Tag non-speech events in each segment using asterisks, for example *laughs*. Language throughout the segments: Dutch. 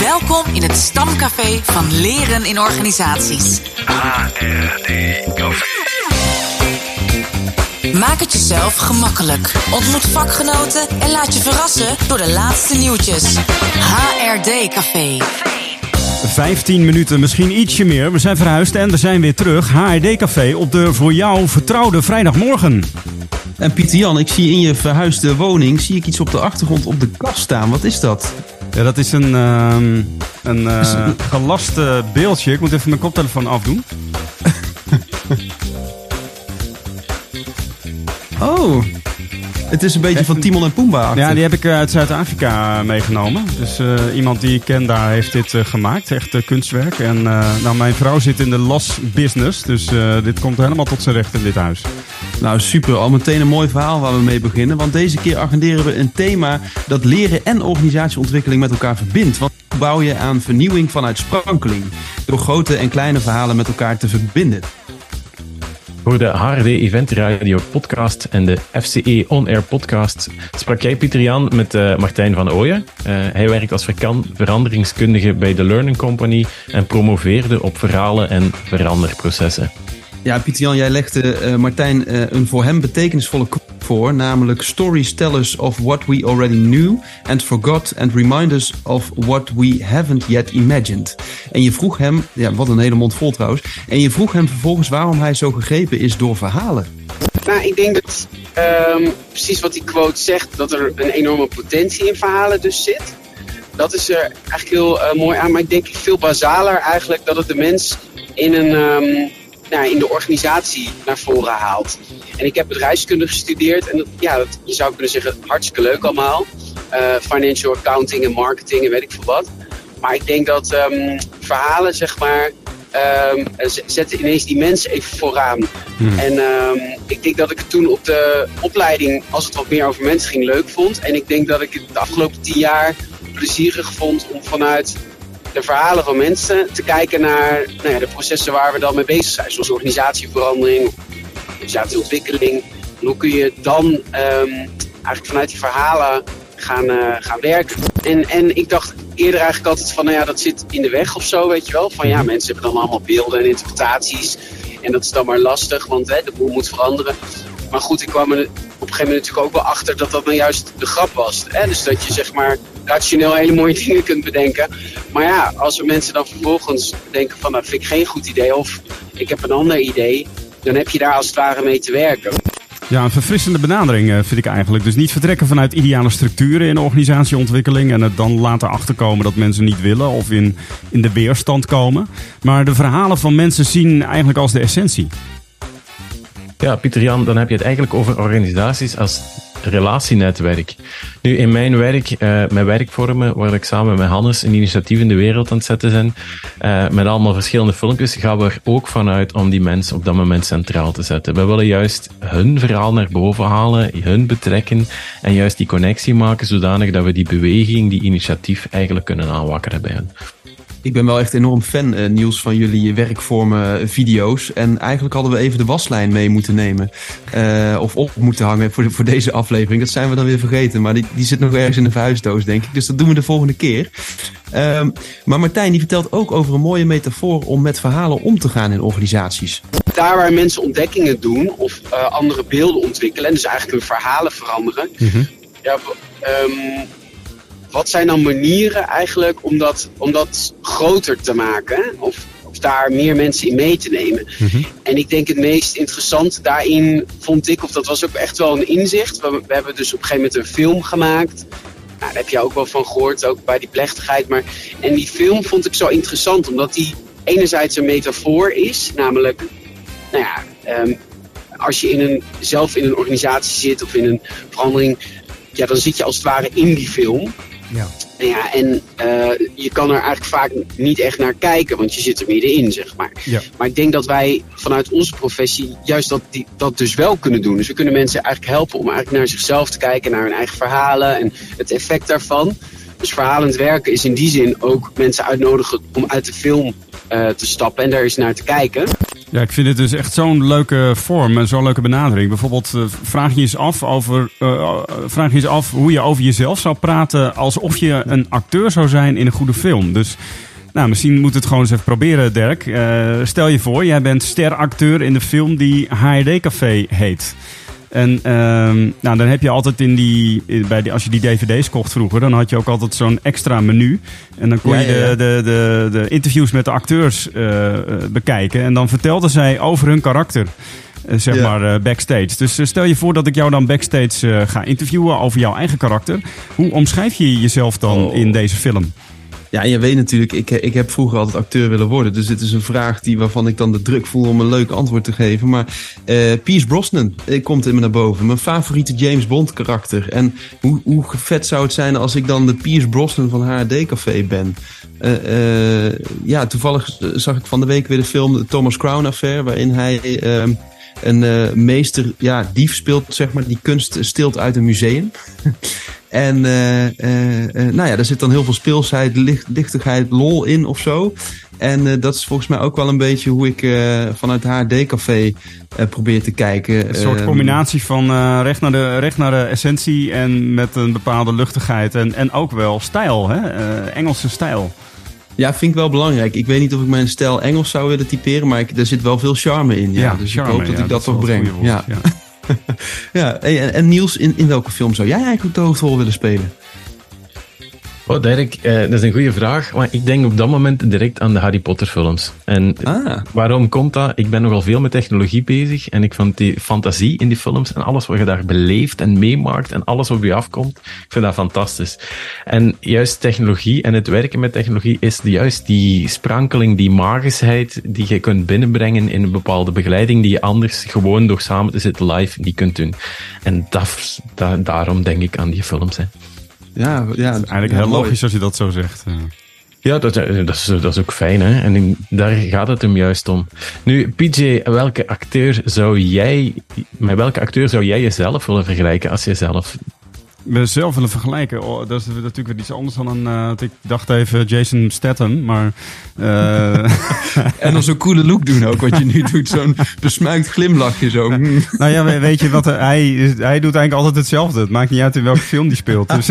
Welkom in het stamcafé van Leren in Organisaties. HRD-café. Maak het jezelf gemakkelijk. Ontmoet vakgenoten en laat je verrassen door de laatste nieuwtjes. HRD Café. 15 minuten, misschien ietsje meer. We zijn verhuisd en we zijn weer terug. HRD Café op de voor jou vertrouwde vrijdagmorgen. En Pieter Jan, ik zie in je verhuisde woning zie ik iets op de achtergrond op de kast staan. Wat is dat? Ja, dat is een, ehm, een eh, gelast eh, beeldje. Ik moet even mijn koptelefoon afdoen. *laughs* Oh, het is een beetje van Timon en Pumbaa. Ja, die heb ik eh, uit Zuid-Afrika meegenomen. Dus iemand die ik ken daar heeft dit gemaakt. Echt kunstwerk. En nou, mijn vrouw zit in de las business. Dus dit komt helemaal tot zijn recht in dit huis. Nou, super. Al meteen een mooi verhaal waar we mee beginnen. Want deze keer agenderen we een thema dat leren en organisatieontwikkeling met elkaar verbindt. Want hoe bouw je aan vernieuwing vanuit sprankeling? Door grote en kleine verhalen met elkaar te verbinden. Voor de HRD Event Radio podcast en de FCE On Air podcast sprak jij Pieter Jan met uh, Martijn van Ooyen. Uh, hij werkt als veranderingskundige bij de Learning Company en promoveerde op verhalen en veranderprocessen. Ja, Pieter Jan, jij legde uh, Martijn een voor hem betekenisvolle voor, namelijk stories tell us of what we already knew and forgot and remind us of what we haven't yet imagined. En je vroeg hem, ja, wat een hele mond vol trouwens, en je vroeg hem vervolgens waarom hij zo gegrepen is door verhalen. Nou, ik denk dat um, precies wat die quote zegt, dat er een enorme potentie in verhalen dus zit. Dat is er eigenlijk heel uh, mooi aan, maar ik denk veel basaler eigenlijk dat het de mens in een... Um, nou, in de organisatie naar voren haalt. En ik heb bedrijfskunde gestudeerd en dat, ja, dat, je zou kunnen zeggen hartstikke leuk allemaal. Uh, financial accounting en marketing en weet ik veel wat. Maar ik denk dat um, verhalen, zeg maar, um, zetten ineens die mensen even vooraan. Hmm. En um, ik denk dat ik het toen op de opleiding, als het wat meer over mensen ging, leuk vond. En ik denk dat ik het de afgelopen tien jaar plezierig vond om vanuit de verhalen van mensen te kijken naar nou ja, de processen waar we dan mee bezig zijn. Zoals organisatieverandering, organisatieontwikkeling. Hoe kun je dan um, eigenlijk vanuit die verhalen gaan, uh, gaan werken. En, en ik dacht eerder eigenlijk altijd van, nou ja, dat zit in de weg of zo, weet je wel. Van ja, mensen hebben dan allemaal beelden en interpretaties. En dat is dan maar lastig, want hè, de boel moet veranderen. Maar goed, ik kwam er op een gegeven moment natuurlijk ook wel achter dat dat nou juist de grap was. Hè? Dus dat je zeg maar rationeel hele mooie *laughs* dingen kunt bedenken. Maar ja, als er mensen dan vervolgens denken van, dat vind ik geen goed idee of ik heb een ander idee, dan heb je daar als het ware mee te werken. Ja, een verfrissende benadering eh, vind ik eigenlijk. Dus niet vertrekken vanuit ideale structuren in organisatieontwikkeling en het dan laten achterkomen dat mensen niet willen of in, in de weerstand komen. Maar de verhalen van mensen zien eigenlijk als de essentie. Ja, Pieter Jan, dan heb je het eigenlijk over organisaties als relatienetwerk. Nu, in mijn werk, uh, mijn werkvormen, waar ik samen met Hannes een initiatief in de wereld aan het zetten zijn, uh, met allemaal verschillende filmpjes, gaan we er ook vanuit om die mensen op dat moment centraal te zetten. We willen juist hun verhaal naar boven halen, hun betrekken en juist die connectie maken, zodanig dat we die beweging, die initiatief eigenlijk kunnen aanwakkeren bij hen. Ik ben wel echt enorm fan, uh, Niels, van jullie werkvormen eh, video's. En eigenlijk hadden we even de waslijn mee moeten nemen. Uh, of op moeten hangen voor, voor deze aflevering. Dat zijn we dan weer vergeten. Maar die, die zit nog ergens in de verhuisdoos, denk ik. Dus dat doen we de volgende keer. Uh, maar Martijn, die vertelt ook over een mooie metafoor om met verhalen om te gaan in organisaties. Daar waar mensen ontdekkingen doen of andere beelden ontwikkelen. En dus eigenlijk hun verhalen veranderen. Mm -hmm. Ja, um, wat zijn dan manieren eigenlijk om dat, om dat groter te maken? Of, of daar meer mensen in mee te nemen? Mhm. En ik denk het meest interessante daarin vond ik, of dat was ook echt wel een inzicht. We, we hebben dus op een gegeven moment een film gemaakt. Nou, daar heb je ook wel van gehoord, ook bij die plechtigheid. Maar, en die film vond ik zo interessant, omdat die enerzijds een metafoor is. Namelijk, nou ja, um, als je in een, zelf in een organisatie zit of in een verandering, ja, dan zit je als het ware in die film. Ja. Ja, en uh, je kan er eigenlijk vaak niet echt naar kijken, want je zit er middenin, zeg maar. Ja. Maar ik denk dat wij vanuit onze professie juist dat, die, dat dus wel kunnen doen. Dus we kunnen mensen eigenlijk helpen om eigenlijk naar zichzelf te kijken, naar hun eigen verhalen en het effect daarvan. Dus verhalend werken is in die zin ook mensen uitnodigen om uit de film uh, te stappen en daar eens naar te kijken. Ja, ik vind het dus echt zo'n leuke vorm en zo'n leuke benadering. Bijvoorbeeld uh, vraag je eens af over uh, vraag je eens af hoe je over jezelf zou praten alsof je een acteur zou zijn in een goede film. Dus nou, misschien moet het gewoon eens even proberen, Dirk. Stel je voor, jij bent steracteur in de film die HRD Café heet. En uh, nou, dan heb je altijd in die, bij die, als je die dvd's kocht vroeger, dan had je ook altijd zo'n extra menu. En dan kon je de, de, de, de, interviews met de acteurs uh, bekijken. En dan vertelden zij over hun karakter. Uh, zeg maar backstage. Dus stel je voor dat ik jou dan backstage ga interviewen over jouw eigen karakter. Hoe omschrijf je jezelf dan oh. in deze film? Ja, je weet natuurlijk, ik, ik heb vroeger altijd acteur willen worden. Dus dit is een vraag die, waarvan ik dan de druk voel om een leuk antwoord te geven. Maar uh, Pierce Brosnan komt in me naar boven. Mijn favoriete James Bond karakter. En hoe, hoe vet zou het zijn als ik dan de Pierce Brosnan van HRD Café ben? Ja, toevallig zag ik van de week weer de film The Thomas Crown Affair. Waarin hij ehm, een meester, ja, dief speelt, zeg maar, die kunst stilt uit een museum. *laughs* En uh, uh, nou ja, daar zit dan heel veel speelsheid, licht, lichtigheid, lol in of zo. En dat is volgens mij ook wel een beetje hoe ik vanuit HD-café probeer te kijken. Een soort combinatie van recht, naar de, recht naar de essentie en met een bepaalde luchtigheid. En, en ook wel stijl, hè? Engelse stijl. Ja, vind ik wel belangrijk. Ik weet niet of ik mijn stijl Engels zou willen typeren, maar ik, er zit wel veel charme in. Ja, ja dus charme, ik hoop dat ik dat, toch breng. Ja. ja. *laughs* *laughs* ja, en, en Niels, in, in welke film zou jij eigenlijk de hoofdrol willen spelen? Oh, Dirk, eh, dat is een goede vraag. Maar ik denk op dat moment direct aan de Harry Potter films. En ah. waarom komt dat? Ik ben nogal veel met technologie bezig. En ik vind die fantasie in die films en alles wat je daar beleeft en meemaakt en alles wat op je afkomt, ik vind dat fantastisch. En juist technologie en het werken met technologie is juist die sprankeling, die magisheid die je kunt binnenbrengen in een bepaalde begeleiding die je anders gewoon door samen te zitten live niet kunt doen. En dat, daarom denk ik aan die films. Hè. Ja, ja eigenlijk heel logisch als je dat zo zegt. Ja, dat, dat, is, dat is ook fijn, hè? En daar gaat het hem juist om. Nu, PJ, welke acteur zou jij, met welke acteur zou jij jezelf willen vergelijken als je zelf mezelf willen vergelijken, oh, dat is natuurlijk weer iets anders dan een. Uh, ik dacht even Jason Statham, maar. Uh... *laughs* *laughs* en dan zo'n coole look doen ook, wat je nu doet. Zo'n besmuikt glimlachje zo. *laughs* nou ja, weet je wat? Hij, hij doet eigenlijk altijd hetzelfde. Het maakt niet uit in welke film die speelt. Dus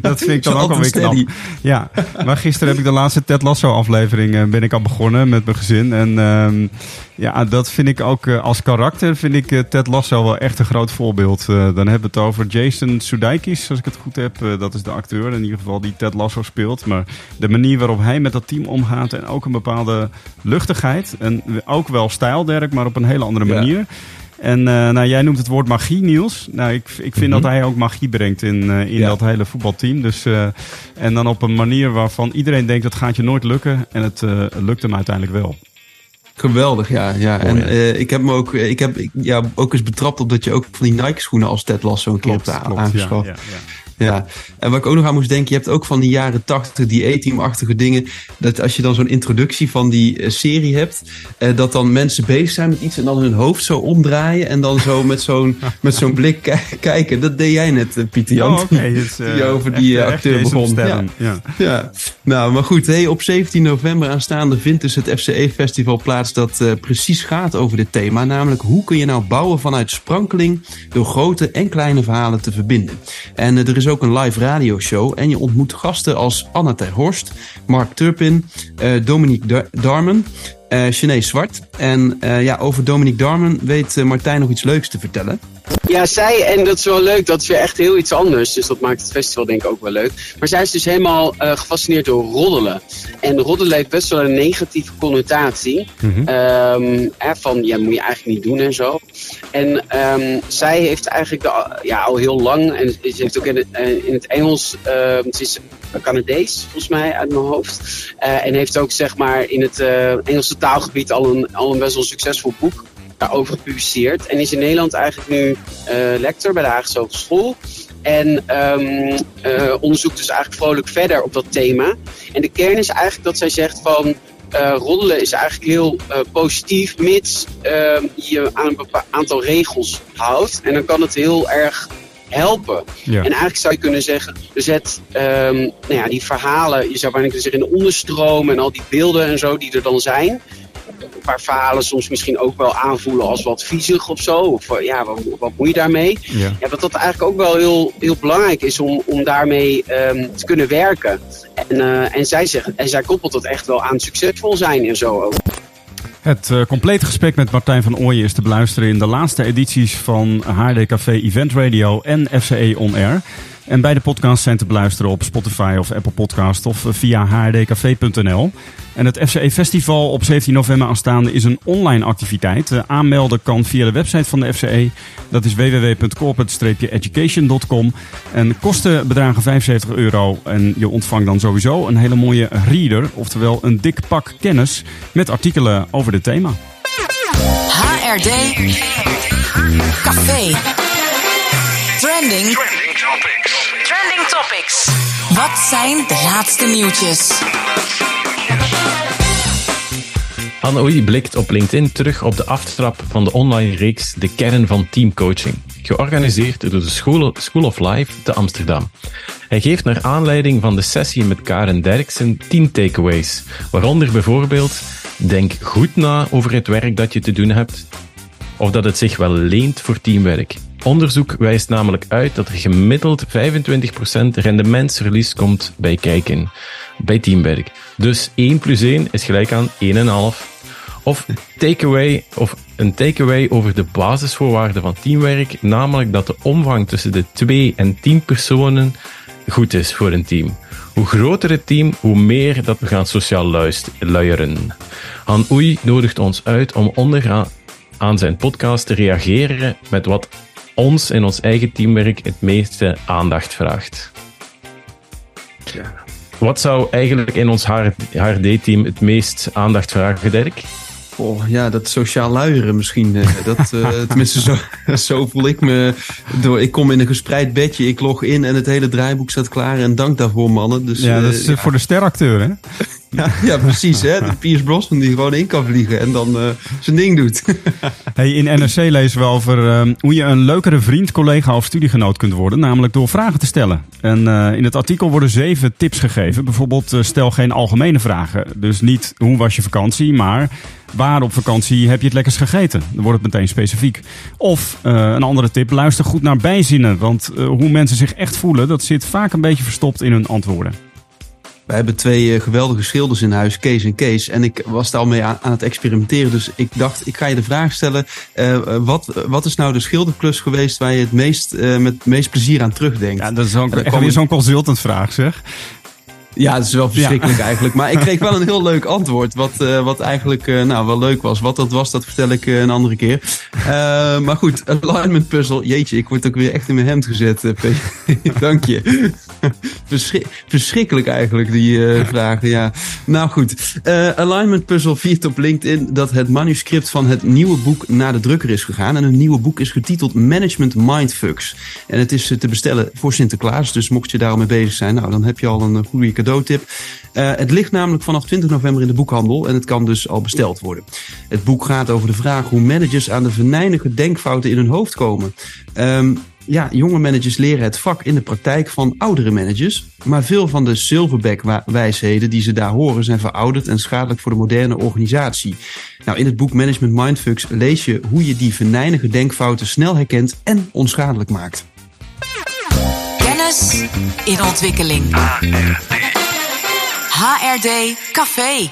dat vind ik dan ook alweer knap. Ja, maar gisteren heb ik de laatste Ted Lasso aflevering uh, ben ik al begonnen met mijn gezin. En. Uh, ja, dat vind ik ook uh, als karakter vind ik uh, Ted Lasso wel echt een groot voorbeeld. Uh, dan hebben we het over Jason Sudeikis, als ik het goed heb. dat is de acteur in ieder geval die Ted Lasso speelt. Maar de manier waarop hij met dat team omgaat en ook een bepaalde luchtigheid. En ook wel stijlderk, maar op een hele andere manier. En nou, jij noemt het woord magie, Niels. Nou, ik, ik vind dat mhm. hij ook magie brengt in, in dat hele voetbalteam. Dus, en dan op een manier waarvan iedereen denkt dat gaat je nooit lukken. En het lukt hem uiteindelijk wel. Geweldig, ja. ja. en uh, ik heb me ook, ik heb ja, ook eens betrapt op dat je ook van die Nike schoenen als Ted Lasso een keer hebt aangeschaft. Ja, ja, ja. En wat ik ook nog aan moest denken, je hebt ook van die jaren tachtig, die E-team-achtige dingen. Dat als je dan zo'n introductie van die uh, serie hebt, uh, dat dan mensen bezig zijn met iets en dan hun hoofd zo omdraaien en dan zo met zo'n *laughs* met zo'n blik kijken. Dat deed jij net, uh, Pieter Jan. Oh, okay. dus, die over die acteur begon. Ja. ja. Ja. nou, maar goed. Hey, op 17 november aanstaande vindt dus het FCE-festival plaats dat precies gaat over dit thema. Namelijk, hoe kun je nou bouwen vanuit sprankeling door grote en kleine verhalen te verbinden. En er is ook een live radioshow. En je ontmoet gasten als Anna ter Horst, Mark Turpin, uh, Dominique Darman, uh, Zwart. En uh, ja, over Dominique Darman weet Martijn nog iets leuks te vertellen. Ja, zij, en dat is wel leuk, dat is weer echt heel iets anders. Dus dat maakt het festival denk ik ook wel leuk. Maar zij is dus helemaal uh, gefascineerd door roddelen. En roddelen heeft best wel een negatieve connotatie. Mm -hmm. um, van, ja, moet je eigenlijk niet doen en zo. En um, zij heeft eigenlijk de, ja, al heel lang, en ze heeft ook in het, uh, in het Engels, uh, ze is Canadees volgens mij uit mijn hoofd. Uh, en heeft ook zeg maar in het Engelse taalgebied al een, al een best wel succesvol boek daarover gepubliceerd. En is in Nederland eigenlijk nu uh, lector bij de Haagse Hogeschool. En um, uh, onderzoekt dus eigenlijk vrolijk verder op dat thema. En de kern is eigenlijk dat zij zegt van... Uh, roddelen is eigenlijk heel uh, positief, mits uh, je aan een aantal regels houdt. En dan kan het heel erg helpen. Ja. En eigenlijk zou je kunnen zeggen, um, nou ja, die verhalen, je zou bijna kunnen zeggen in de onderstroom en al die beelden en zo die er dan zijn, waar verhalen soms misschien ook wel aanvoelen als wat viezig of zo. Of eh, ja, wat, wat moet je daarmee? Ja. Ja, dat dat eigenlijk ook wel heel, heel belangrijk is om, om daarmee ehm, te kunnen werken. En, eh, en, zij zegt, en zij koppelt dat echt wel aan succesvol zijn en zo ook. Het uh, complete gesprek met Martijn van Ooyen is te beluisteren in de laatste edities van HD Café Event Radio en FCE On Air. En beide podcasts zijn te beluisteren op Spotify of Apple Podcast of via hrdcafé.nl. En het FCE Festival op 17 november aanstaande is een online activiteit. Uh, aanmelden kan via de website van de FCE. Dat is www.corporate-education.com. En kosten bedragen 75 euro. En je ontvangt dan sowieso een hele mooie reader, oftewel een dik pak kennis met artikelen over dit thema. HRD Café Trending Topics. Trending Topics. Wat zijn de laatste nieuwtjes? Anne Oei blikt op LinkedIn terug op de aftrap van de online reeks De Kern van Teamcoaching, georganiseerd door de School, School of Life te Amsterdam. Hij geeft naar aanleiding van de sessie met Karen Derksen 10 takeaways, waaronder bijvoorbeeld denk goed na over het werk dat je te doen hebt, of dat het zich wel leent voor teamwerk. Onderzoek wijst namelijk uit dat er gemiddeld 25% rendementsverlies komt bij kijken, bij teamwerk. Dus 1 plus 1 is gelijk aan 1,5. Of takeaway, of een takeaway over de basisvoorwaarden van teamwerk, namelijk dat de omvang tussen de 2 en 10 personen goed is voor een team. Hoe groter het team, hoe meer dat we gaan sociaal luieren. Han Oei nodigt ons uit om onderaan aan zijn podcast te reageren met wat ons in ons eigen teamwerk het meeste aandacht vraagt. Ja. Wat zou eigenlijk in ons HRD-team het meest aandacht vragen, Dirk? Oh, ja, dat sociaal luieren misschien. Uh, dat, uh, *laughs* tenminste, zo, zo voel ik me. Door, ik kom in een gespreid bedje, ik log in en het hele draaiboek staat klaar. En dank daarvoor, mannen. Dus, ja, dat is uh, voor de steracteur, hè? Ja, ja, precies. Hè? De Piers Brosnan die gewoon in kan vliegen en dan uh, zijn ding doet. *laughs* hey, in NRC lezen we over uh, hoe je een leukere vriend, collega of studiegenoot kunt worden. Namelijk door vragen te stellen. En uh, in het artikel worden zeven tips gegeven. Bijvoorbeeld stel geen algemene vragen. Dus niet hoe was je vakantie, maar waar op vakantie heb je het lekkers gegeten. Dan wordt het meteen specifiek. Of een andere tip, luister goed naar bijzinnen. Want hoe mensen zich echt voelen, dat zit vaak een beetje verstopt in hun antwoorden. We hebben twee uh, geweldige schilders in huis, Kees en Kees. En ik was daar al mee aan, aan het experimenteren. Dus ik dacht, ik ga je de vraag stellen. Uh, wat, wat is nou de schilderklus geweest waar je het meest, uh, met het meest plezier aan terugdenkt? Ja, dat is ook weer zo'n consultant vraag zeg. Ja, het is wel verschrikkelijk ja. eigenlijk. Maar ik kreeg wel een *laughs* heel leuk antwoord. Wat, uh, wat eigenlijk uh, nou, wel leuk was. Wat dat was, dat vertel ik uh, een andere keer. maar goed, alignment puzzle. Jeetje, ik word ook weer echt in mijn hemd gezet. *laughs* Dank je. *laughs* Verschrik verschrikkelijk eigenlijk, die vragen. Ja. Nou goed. alignment puzzle viert op LinkedIn dat het manuscript van het nieuwe boek naar de drukker is gegaan. En een nieuwe boek is getiteld Management Mindfucks. En het is te bestellen voor Sinterklaas. Dus mocht je daar al mee bezig zijn, nou, dan heb je al een goede cadeautip. Uh, het ligt namelijk vanaf 20 november in de boekhandel en het kan dus al besteld worden. Het boek gaat over de vraag hoe managers aan de venijnige denkfouten in hun hoofd komen. Um, ja, jonge managers leren het vak in de praktijk van oudere managers. Maar veel van de silverback-wijsheden die ze daar horen zijn verouderd en schadelijk voor de moderne organisatie. Nou, in het boek Management Mindfucks lees je hoe je die venijnige denkfouten snel herkent en onschadelijk maakt. Kennis in ontwikkeling. HRD Café.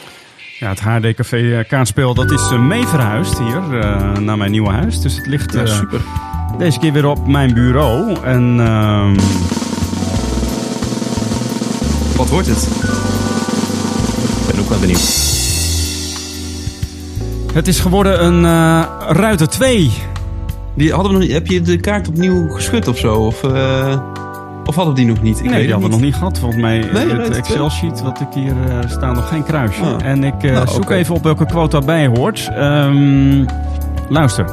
Ja, het HRD Café kaartspel dat is uh, mee verhuisd hier uh, naar mijn nieuwe huis. Dus het ligt uh, ja, super. deze keer weer op mijn bureau. En uh, wat wordt het? Ik ben ook wel benieuwd. Het is geworden een uh, Ruiter 2. Die hadden we nog, heb je de kaart opnieuw geschud of zo? Of, uh, of hadden we die nog niet? Ik nee, weet die hadden we nog niet gehad. Volgens mij Nee, het Ruiter Excel-sheet wat ik hier uh, staat nog geen kruisje. Ah. En ik uh, Nou, zoek even op welke quote daarbij hoort. Um, luister.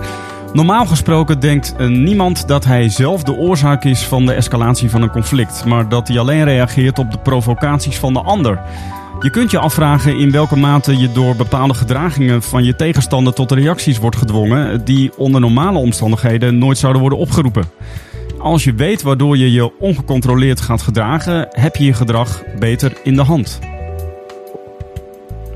Normaal gesproken denkt niemand dat hij zelf de oorzaak is van de escalatie van een conflict, maar dat hij alleen reageert op de provocaties van de ander. Je kunt je afvragen in welke mate je door bepaalde gedragingen van je tegenstander tot reacties wordt gedwongen die onder normale omstandigheden nooit zouden worden opgeroepen. Als je weet waardoor je je ongecontroleerd gaat gedragen, heb je je gedrag beter in de hand.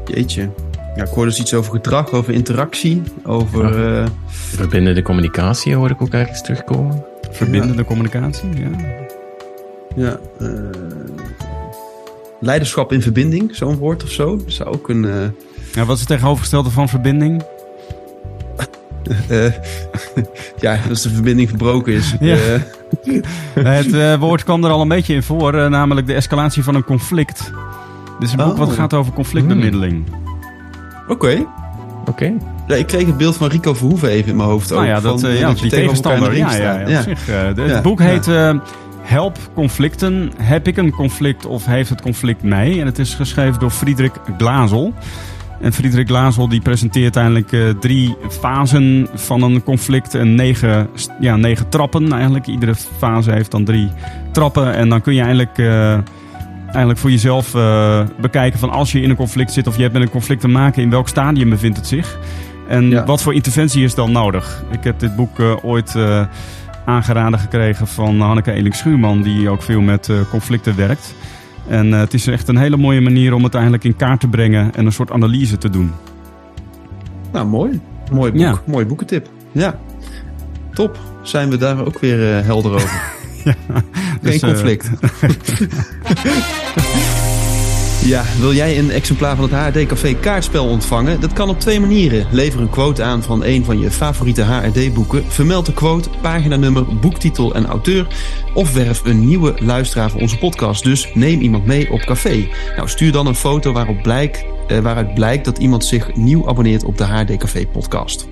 Jeetje. Ja, ik hoorde dus iets over gedrag, over interactie, over... Ja. eh, Verbindende communicatie hoor ik ook ergens terugkomen. Verbindende communicatie, ja. ja, eh, leiderschap in verbinding, zo'n woord of zo. Dat zou ook een... eh, ja. Wat is het tegenovergestelde van verbinding? eh, *laughs* ja, als de verbinding verbroken is. Ja. Eh, *laughs* Het eh, woord kwam er al een beetje in voor, eh, namelijk de escalatie van een conflict. Dit is een boek Oh. wat gaat over conflictbemiddeling. Oké. Oké. Ja, ik kreeg het beeld van Rico Verhoeven even in mijn hoofd. Nou ook, ja, dat, van, eh, eh, ja, je die tegenstander. de Ja, ja, ja, zich. eh, de- Ja, Het boek ja. heet eh, Help conflicten. Heb ik een conflict of heeft het conflict mij? En het is geschreven door Friedrich Glazel. En Friedrich Glazel die presenteert eigenlijk eh, drie fasen van een conflict en negen, ja, negen trappen eigenlijk. Iedere fase heeft dan drie trappen en dan kun je eigenlijk, eh, eigenlijk voor jezelf eh, bekijken van als je in een conflict zit of je hebt met een conflict te maken, in welk stadium bevindt het zich? En Ja. wat voor interventie is dan nodig? Ik heb dit boek ooit aangeraden gekregen van Hanneke Eling-Schuurman, die ook veel met conflicten werkt. En eh, het is echt een hele mooie manier om het eigenlijk in kaart te brengen en een soort analyse te doen. Nou, mooi. Mooi boek. Ja. Mooi boekentip. Ja. Top. Zijn we daar ook weer eh, helder over. *laughs* Geen Dus, eh, conflict. *laughs* ja, wil jij een exemplaar van het HRD Café kaartspel ontvangen? Dat kan op twee manieren. Lever een quote aan van een van je favoriete HRD-boeken. Vermeld de quote, paginanummer, boektitel en auteur. Of werf een nieuwe luisteraar voor onze podcast. Dus neem iemand mee op café. Nou, stuur dan een foto waarop blijkt, eh, waaruit blijkt dat iemand zich nieuw abonneert op de HRD Café podcast.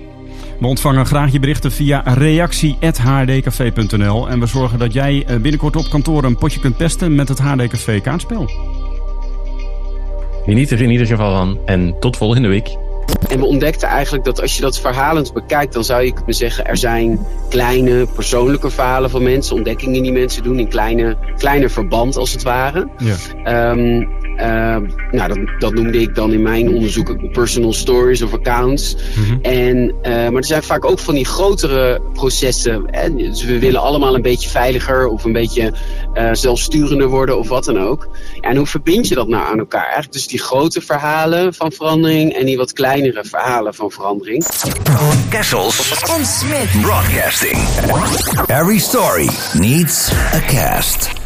We ontvangen graag je berichten via reactie.hrdcafé.nl en we zorgen dat jij eh, binnenkort op kantoor een potje kunt pesten met het HD Café kaartspel. Geniet er in ieder geval van en tot volgende week. En we ontdekten eigenlijk dat als je dat verhalend bekijkt, dan zou je kunnen zeggen, er zijn kleine persoonlijke verhalen van mensen, ontdekkingen die mensen doen in kleine, kleiner verband als het ware. Ja. Ehm, ehm, nou, dat, dat noemde ik dan in mijn onderzoek personal stories of accounts. en, eh, maar er zijn vaak ook van die grotere processen. Hè? Dus we willen allemaal een beetje veiliger of een beetje eh, zelfsturender worden of wat dan ook. Ja, en hoe verbind je dat nou aan elkaar? Eigenlijk dus die grote verhalen van verandering en die wat kleinere verhalen van verandering. Kessels En Smit. Broadcasting. Every story needs a cast.